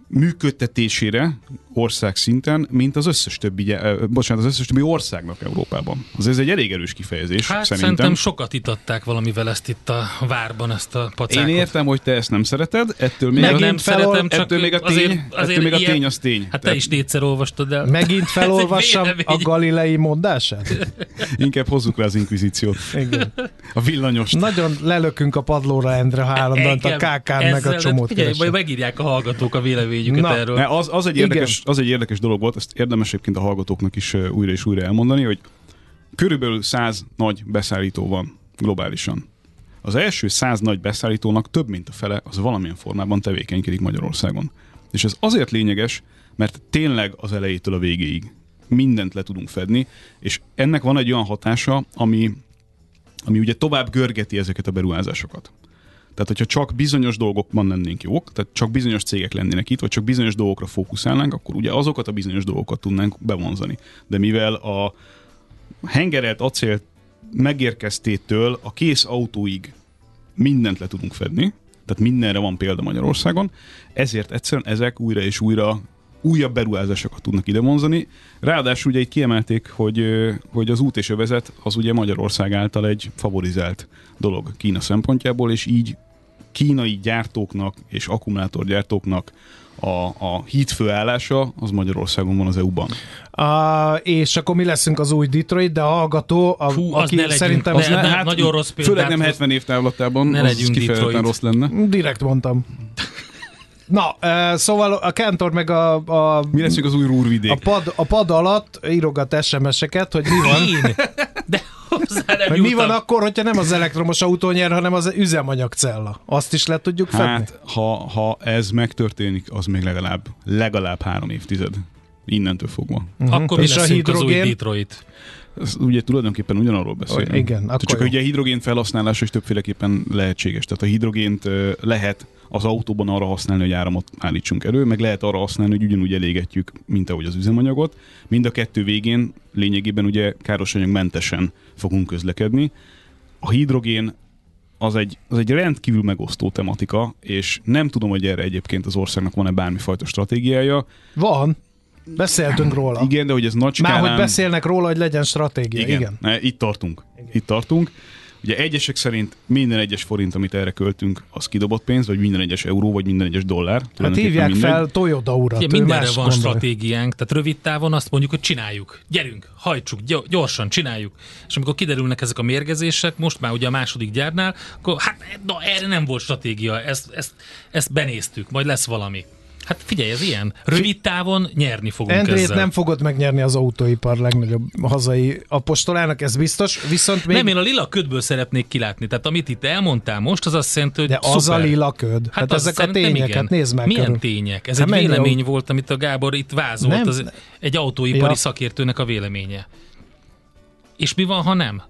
[SPEAKER 8] működtetésére ország szinten, mint az összes többi, bocsánat, az összes többi országnak Európában. Az ez egy elég erős kifejezés,
[SPEAKER 5] Hát
[SPEAKER 8] szerintem.
[SPEAKER 5] szerintem sokat itatták valamivel ezt itt a várban, ezt a pacákot.
[SPEAKER 8] Én értem, hogy te ezt nem szereted, ettől még,
[SPEAKER 5] Meg
[SPEAKER 8] a,
[SPEAKER 5] nem
[SPEAKER 4] felol-
[SPEAKER 5] szeretem, csak
[SPEAKER 8] ettől még a tény,
[SPEAKER 5] azért,
[SPEAKER 8] azért, ettől még a
[SPEAKER 5] ilyen-
[SPEAKER 8] tény az tény.
[SPEAKER 5] Hát te
[SPEAKER 8] Tehát
[SPEAKER 5] is négyszer olvastad el.
[SPEAKER 4] Megint felolvassam a galilei mondását?
[SPEAKER 8] Inkább hozzuk rá az inkvizíciót.
[SPEAKER 4] Igen.
[SPEAKER 8] A villanyost.
[SPEAKER 4] Nagyon lelökünk a padlóra, Endre, ha állandóan a KK-n meg a
[SPEAKER 5] ezzel-
[SPEAKER 4] csomót
[SPEAKER 5] Figyelj, majd megírják a hallgatók a véleményüket
[SPEAKER 4] Na,
[SPEAKER 5] erről.
[SPEAKER 8] Az, az, egy
[SPEAKER 4] Igen.
[SPEAKER 8] Az egy érdekes dolog volt, ezt érdemes egyébként a hallgatóknak is újra és újra elmondani, hogy körülbelül 100 nagy beszállító van globálisan. Az első 100 nagy beszállítónak több mint a fele az valamilyen formában tevékenykedik Magyarországon. És ez azért lényeges, mert tényleg az elejétől a végéig mindent le tudunk fedni, és ennek van egy olyan hatása, ami, ami ugye tovább görgeti ezeket a beruházásokat. Tehát, hogyha csak bizonyos dolgokban lennénk jók, tehát csak bizonyos cégek lennének itt, vagy csak bizonyos dolgokra fókuszálnánk, akkor ugye azokat a bizonyos dolgokat tudnánk bevonzani. De mivel a hengerelt acél megérkeztétől a kész autóig mindent le tudunk fedni, tehát mindenre van példa Magyarországon, ezért egyszerűen ezek újra és újra újabb beruházásokat tudnak ide vonzani. Ráadásul ugye itt kiemelték, hogy, hogy az út és övezet az ugye Magyarország által egy favorizált dolog Kína szempontjából, és így kínai gyártóknak és akkumulátorgyártóknak a, a hídfőállása az Magyarországon van az EU-ban.
[SPEAKER 4] A, és akkor mi leszünk az új Detroit, de a hallgató, a,
[SPEAKER 5] Fú, az
[SPEAKER 4] aki
[SPEAKER 5] ne legyünk,
[SPEAKER 4] szerintem az
[SPEAKER 5] ne,
[SPEAKER 4] ne,
[SPEAKER 5] hát nagyon rossz példát
[SPEAKER 8] Főleg nem
[SPEAKER 5] hoz.
[SPEAKER 8] 70 év távlatában,
[SPEAKER 5] Ne
[SPEAKER 8] az
[SPEAKER 5] legyünk
[SPEAKER 8] kifejezetten
[SPEAKER 5] Detroit.
[SPEAKER 8] rossz lenne.
[SPEAKER 4] direkt mondtam. Na, uh, szóval a Kentor meg a, a,
[SPEAKER 8] Mi leszünk az új Rúrvidék?
[SPEAKER 4] a, pad, a pad alatt írogat SMS-eket, hogy mi van,
[SPEAKER 5] Én? Hozzá nem
[SPEAKER 4] mi van akkor, hogyha nem az elektromos autó nyer, hanem az üzemanyagcella. Azt is le tudjuk fedni?
[SPEAKER 8] Hát, ha, ha ez megtörténik, az még legalább, legalább három évtized. Innentől fogva.
[SPEAKER 5] Akkor mi
[SPEAKER 4] És a
[SPEAKER 5] az új
[SPEAKER 4] hidrogén?
[SPEAKER 5] Detroit.
[SPEAKER 8] Ez ugye tulajdonképpen ugyanarról beszélünk.
[SPEAKER 4] Igen,
[SPEAKER 8] Tehát
[SPEAKER 4] akkor
[SPEAKER 8] Csak
[SPEAKER 4] jó.
[SPEAKER 8] ugye a hidrogén felhasználása is többféleképpen lehetséges. Tehát a hidrogént lehet az autóban arra használni, hogy áramot állítsunk elő, meg lehet arra használni, hogy ugyanúgy elégetjük, mint ahogy az üzemanyagot. Mind a kettő végén lényegében ugye károsanyagmentesen fogunk közlekedni. A hidrogén az egy, az egy rendkívül megosztó tematika, és nem tudom, hogy erre egyébként az országnak van-e bármifajta stratégiája.
[SPEAKER 4] Van. Beszéltünk róla.
[SPEAKER 8] Igen, de hogy ez nagy
[SPEAKER 4] Már
[SPEAKER 8] skálán...
[SPEAKER 4] hogy beszélnek róla, hogy legyen stratégia. Igen.
[SPEAKER 8] Igen,
[SPEAKER 4] Igen.
[SPEAKER 8] Itt tartunk. Itt tartunk. Ugye egyesek szerint minden egyes forint, amit erre költünk, az kidobott pénz, vagy minden egyes euró, vagy minden egyes dollár.
[SPEAKER 4] Hát hívják
[SPEAKER 8] mindegy.
[SPEAKER 4] fel Toyota urat.
[SPEAKER 5] Ugye
[SPEAKER 4] ő
[SPEAKER 5] mindenre van
[SPEAKER 4] gondol.
[SPEAKER 5] stratégiánk, tehát rövid távon azt mondjuk, hogy csináljuk, gyerünk, hajtsuk, gy- gyorsan csináljuk. És amikor kiderülnek ezek a mérgezések, most már ugye a második gyárnál, akkor hát na, erre nem volt stratégia, ezt, ezt, ezt benéztük, majd lesz valami. Hát figyelj, ez ilyen. Rövid távon nyerni fogunk
[SPEAKER 4] Endrét
[SPEAKER 5] ezzel.
[SPEAKER 4] nem fogod megnyerni az autóipar legnagyobb hazai apostolának, ez biztos, viszont még...
[SPEAKER 5] Nem, én a lila ködből szeretnék kilátni. Tehát amit itt elmondtál most, az azt jelenti, hogy
[SPEAKER 4] de az
[SPEAKER 5] szuper.
[SPEAKER 4] a lila köd. Hát, hát
[SPEAKER 5] az
[SPEAKER 4] ezek a
[SPEAKER 5] igen.
[SPEAKER 4] nézd meg
[SPEAKER 5] Milyen
[SPEAKER 4] körül.
[SPEAKER 5] tények? Ez
[SPEAKER 4] Hát
[SPEAKER 5] egy vélemény
[SPEAKER 4] aut-
[SPEAKER 5] volt, amit a Gábor itt vázolt,
[SPEAKER 4] Nem.
[SPEAKER 5] az egy autóipari
[SPEAKER 4] Ja.
[SPEAKER 5] szakértőnek a véleménye. És mi van, ha nem?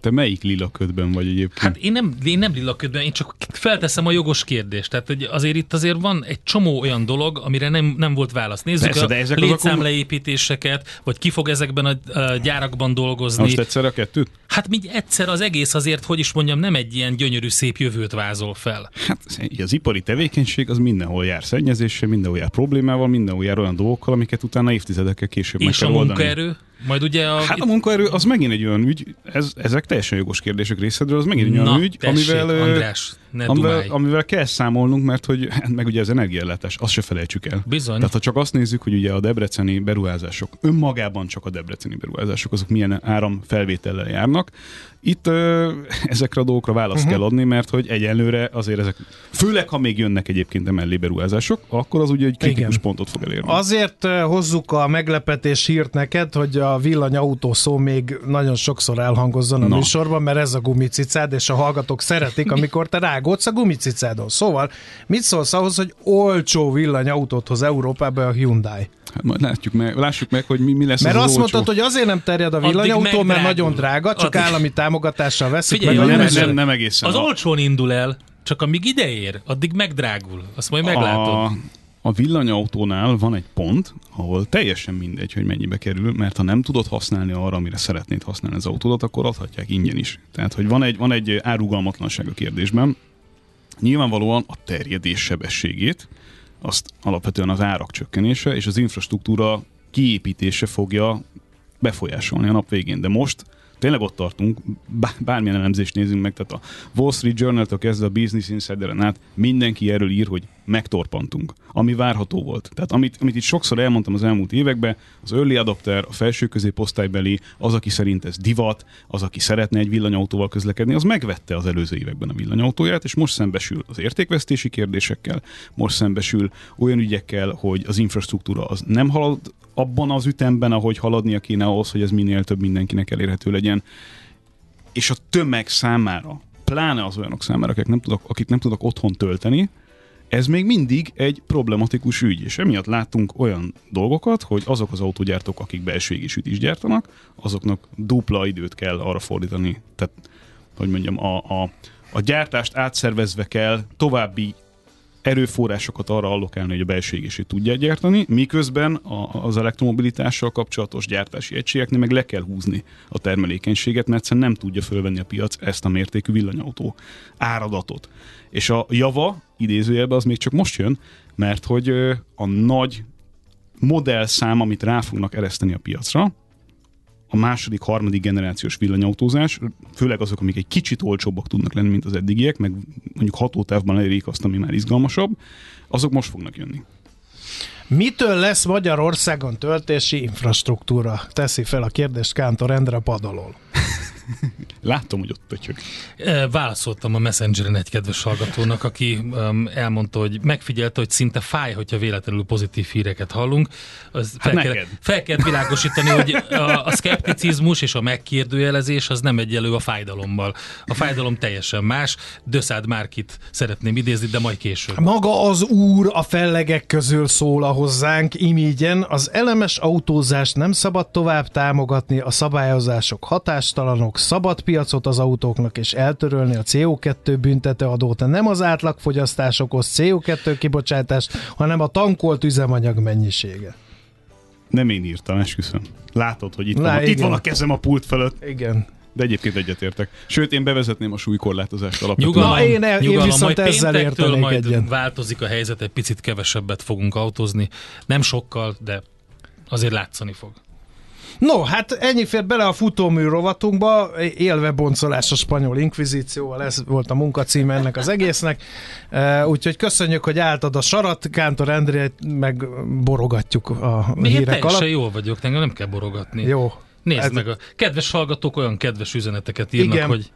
[SPEAKER 8] Te melyik lila ködben vagy egyébként?
[SPEAKER 5] Hát én nem, én nem lila ködben, én csak felteszem a jogos kérdést. Tehát hogy azért itt azért van egy csomó olyan dolog, amire nem, nem volt válasz. Nézzük
[SPEAKER 8] Persze, de
[SPEAKER 5] a
[SPEAKER 8] ezek azok-
[SPEAKER 5] létszámleépítéseket, vagy ki fog ezekben a, a gyárakban dolgozni.
[SPEAKER 8] Most egyszer a kettőt?
[SPEAKER 5] Hát még egyszer az egész azért, hogy is mondjam, nem egy ilyen gyönyörű szép jövőt vázol fel.
[SPEAKER 8] Hát az ipari tevékenység az mindenhol jár szennyezéssel, mindenhol jár problémával, mindenhol jár olyan dolgokkal, amiket utána évtizedekkel később meg
[SPEAKER 5] És a
[SPEAKER 8] kell oldani.
[SPEAKER 5] Majd ugye a...
[SPEAKER 8] Hát a munkaerő az megint egy olyan ügy, ez, ezek teljesen jogos kérdések részedről, az megint egy olyan
[SPEAKER 5] Na,
[SPEAKER 8] ügy,
[SPEAKER 5] tessék,
[SPEAKER 8] amivel,
[SPEAKER 5] András, ne
[SPEAKER 8] amivel,
[SPEAKER 5] dumálj.
[SPEAKER 8] amivel kell számolnunk, mert hogy hát meg ugye az energiállátás, azt se felejtsük el.
[SPEAKER 5] Bizony.
[SPEAKER 8] Tehát ha csak azt nézzük, hogy ugye a debreceni beruházások, önmagában csak a debreceni beruházások, azok milyen áramfelvétellel járnak, itt ö, ezekre a dolgokra választ uh-huh. kell adni, mert hogy egyelőre azért ezek, főleg ha még jönnek egyébként emellé beruházások, akkor az ugye egy kritikus
[SPEAKER 4] Igen.
[SPEAKER 8] pontot fog elérni.
[SPEAKER 4] Azért hozzuk a meglepetés hírt neked, hogy a villanyautó szó még nagyon sokszor elhangozzon a
[SPEAKER 8] Na.
[SPEAKER 4] műsorban, mert ez a gumicicád, és a hallgatók szeretik, amikor te rágódsz a gumicicádon. Szóval mit szólsz ahhoz, hogy olcsó villanyautót hoz Európába a Hyundai?
[SPEAKER 8] Hát majd látjuk meg, lássuk meg, hogy mi, mi lesz
[SPEAKER 4] Mert
[SPEAKER 8] az, az
[SPEAKER 4] azt
[SPEAKER 8] olcsó.
[SPEAKER 4] mondtad, hogy azért nem terjed a villanyautó, mert nagyon drága, csak
[SPEAKER 5] Addig-
[SPEAKER 4] állami támogatással veszik
[SPEAKER 5] Figyelj,
[SPEAKER 4] meg a
[SPEAKER 8] nem,
[SPEAKER 5] nem,
[SPEAKER 8] nem,
[SPEAKER 4] nem,
[SPEAKER 8] egészen.
[SPEAKER 5] Az
[SPEAKER 8] A-
[SPEAKER 5] olcsón indul el, csak amíg ide ér, addig megdrágul. Azt majd meglátod.
[SPEAKER 8] A, a villanyautónál van egy pont, ahol teljesen mindegy, hogy mennyibe kerül, mert ha nem tudod használni arra, amire szeretnéd használni az autódat, akkor adhatják ingyen is. Tehát, hogy van egy, van egy árugalmatlanság a kérdésben. Nyilvánvalóan a terjedés sebességét, azt alapvetően az árak csökkenése és az infrastruktúra kiépítése fogja befolyásolni a nap végén. De most tényleg ott tartunk, bá- bármilyen elemzést nézzünk meg, tehát a Wall Street Journal-től kezdve a Business Insider-en át mindenki erről ír, hogy megtorpantunk, ami várható volt. Tehát amit, amit itt sokszor elmondtam az elmúlt években, az early adopter, a felső középosztálybeli, az, aki szerint ez divat, az, aki szeretne egy villanyautóval közlekedni, az megvette az előző években a villanyautóját, és most szembesül az értékvesztési kérdésekkel, most szembesül olyan ügyekkel, hogy az infrastruktúra az nem halad abban az ütemben, ahogy haladnia kéne ahhoz, hogy ez minél több mindenkinek elérhető legyen. És a tömeg számára, pláne az olyanok számára, akik nem tudok, akik nem tudok otthon tölteni, ez még mindig egy problematikus ügy, és emiatt láttunk olyan dolgokat, hogy azok az autógyártók, akik belső égésűt is gyártanak, azoknak dupla időt kell arra fordítani, tehát, hogy mondjam, a, a, a gyártást átszervezve kell további erőforrásokat arra allokálni, hogy a belső égését tudják gyártani, miközben a, az elektromobilitással kapcsolatos gyártási egységeknél meg le kell húzni a termelékenységet, mert egyszerűen nem tudja fölvenni a piac ezt a mértékű villanyautó áradatot. És a java, idézőjelben az még csak most jön, mert hogy a nagy modellszám, amit rá fognak ereszteni a piacra, a második, harmadik generációs villanyautózás, főleg azok, amik egy kicsit olcsóbbak tudnak lenni, mint az eddigiek, meg mondjuk hatótávban elérik azt, ami már izgalmasabb, azok most fognak jönni.
[SPEAKER 4] Mitől lesz Magyarországon töltési infrastruktúra? Teszi fel a kérdést Kántor Endre padalól.
[SPEAKER 8] Láttam, hogy ott pötyög.
[SPEAKER 5] E, Válaszoltam a Messengeren egy kedves hallgatónak, aki um, elmondta, hogy megfigyelte, hogy szinte fáj, hogyha véletlenül pozitív híreket hallunk. Az fel,
[SPEAKER 8] Hát
[SPEAKER 5] kell,
[SPEAKER 8] neked.
[SPEAKER 5] fel kell világosítani, hogy a, a szkepticizmus és a megkérdőjelezés az nem egyelő a fájdalommal. A fájdalom teljesen más. Döszád Márkit szeretném idézni, de majd később.
[SPEAKER 4] Maga az úr a fellegek közül szól a hozzánk, imígyen az elemes autózást nem szabad tovább támogatni, a szabályozások hatástalanok, szabad piacot az autóknak és eltörölni a CO2 büntető adót. Nem az átlagfogyasztás okoz CO2 kibocsátást, hanem a tankolt üzemanyag mennyisége.
[SPEAKER 8] Nem én írtam, esküszöm. Látod, hogy itt,
[SPEAKER 4] Na,
[SPEAKER 8] van, itt van a kezem a pult fölött,
[SPEAKER 4] Igen.
[SPEAKER 8] de egyébként egyetértek. Sőt, én bevezetném a súlykorlátozást alapvetően.
[SPEAKER 5] Nyugalom,
[SPEAKER 4] Na, én- én
[SPEAKER 5] nyugalom,
[SPEAKER 4] viszont
[SPEAKER 5] majd
[SPEAKER 4] ezzel értenék
[SPEAKER 5] majd
[SPEAKER 4] egyet.
[SPEAKER 5] változik a helyzet, egy picit kevesebbet fogunk autózni. Nem sokkal, de azért látszani fog.
[SPEAKER 4] No, hát ennyi fér bele a futómű rovatunkba, élve boncolás a spanyol inkvizícióval, ez volt a munkacím ennek az egésznek. Uh, úgyhogy köszönjük, hogy álltad a sarat, Kántor Endrét meg borogatjuk a
[SPEAKER 5] Én
[SPEAKER 4] hírek
[SPEAKER 5] teljesen
[SPEAKER 4] alatt.
[SPEAKER 5] jól vagyok, engem nem kell borogatni.
[SPEAKER 4] Jó.
[SPEAKER 5] Nézd
[SPEAKER 4] Ez-
[SPEAKER 5] meg, a kedves hallgatók olyan kedves üzeneteket írnak,
[SPEAKER 4] Igen.
[SPEAKER 5] hogy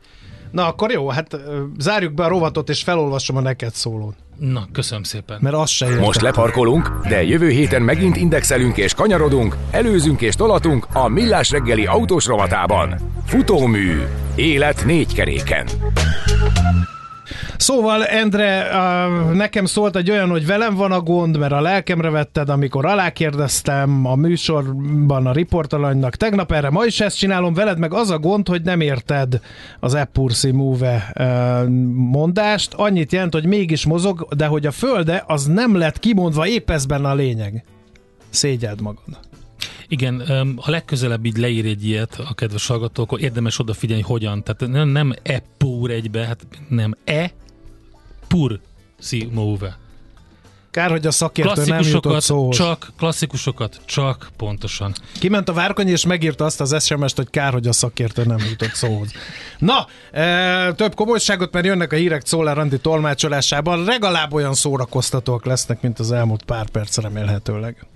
[SPEAKER 4] Na akkor jó, hát zárjuk be a rovatot, és felolvasom a neked szólót,
[SPEAKER 5] na, köszönöm szépen.
[SPEAKER 4] mert azt se értem.
[SPEAKER 1] Most leparkolunk, de jövő héten megint indexelünk és kanyarodunk, előzünk és tolatunk a Millás reggeli autós rovatában. Futómű. Élet négy keréken.
[SPEAKER 4] Szóval, Endre, nekem szólt egy olyan, hogy velem van a gond, mert a lelkemre vetted, amikor alákérdeztem a műsorban a riportalanynak. Tegnap erre ma is ezt csinálom, veled meg az a gond, hogy nem érted az Epursi Move mondást. Annyit jelent, hogy mégis mozog, de hogy a földe az nem lett kimondva, épp ez a lényeg. Szégyeld magad.
[SPEAKER 5] Igen, ha legközelebb így leír egy ilyet a kedves hallgató, akkor érdemes odafigyelni, hogyan. Tehát nem, nem e egybe, hát nem e pur si move.
[SPEAKER 4] Kár, hogy a szakértő nem jutott szóhoz.
[SPEAKER 5] Csak, klasszikusokat, csak pontosan.
[SPEAKER 4] Kiment a Várkonyi, és megírta azt az SMS-t, hogy kár, hogy a szakértő nem jutott szóhoz. Na, e, több komolyságot, mert jönnek a hírek Czóla Randi tolmácsolásában. Legalább olyan szórakoztatóak lesznek, mint az elmúlt pár perc remélhetőleg.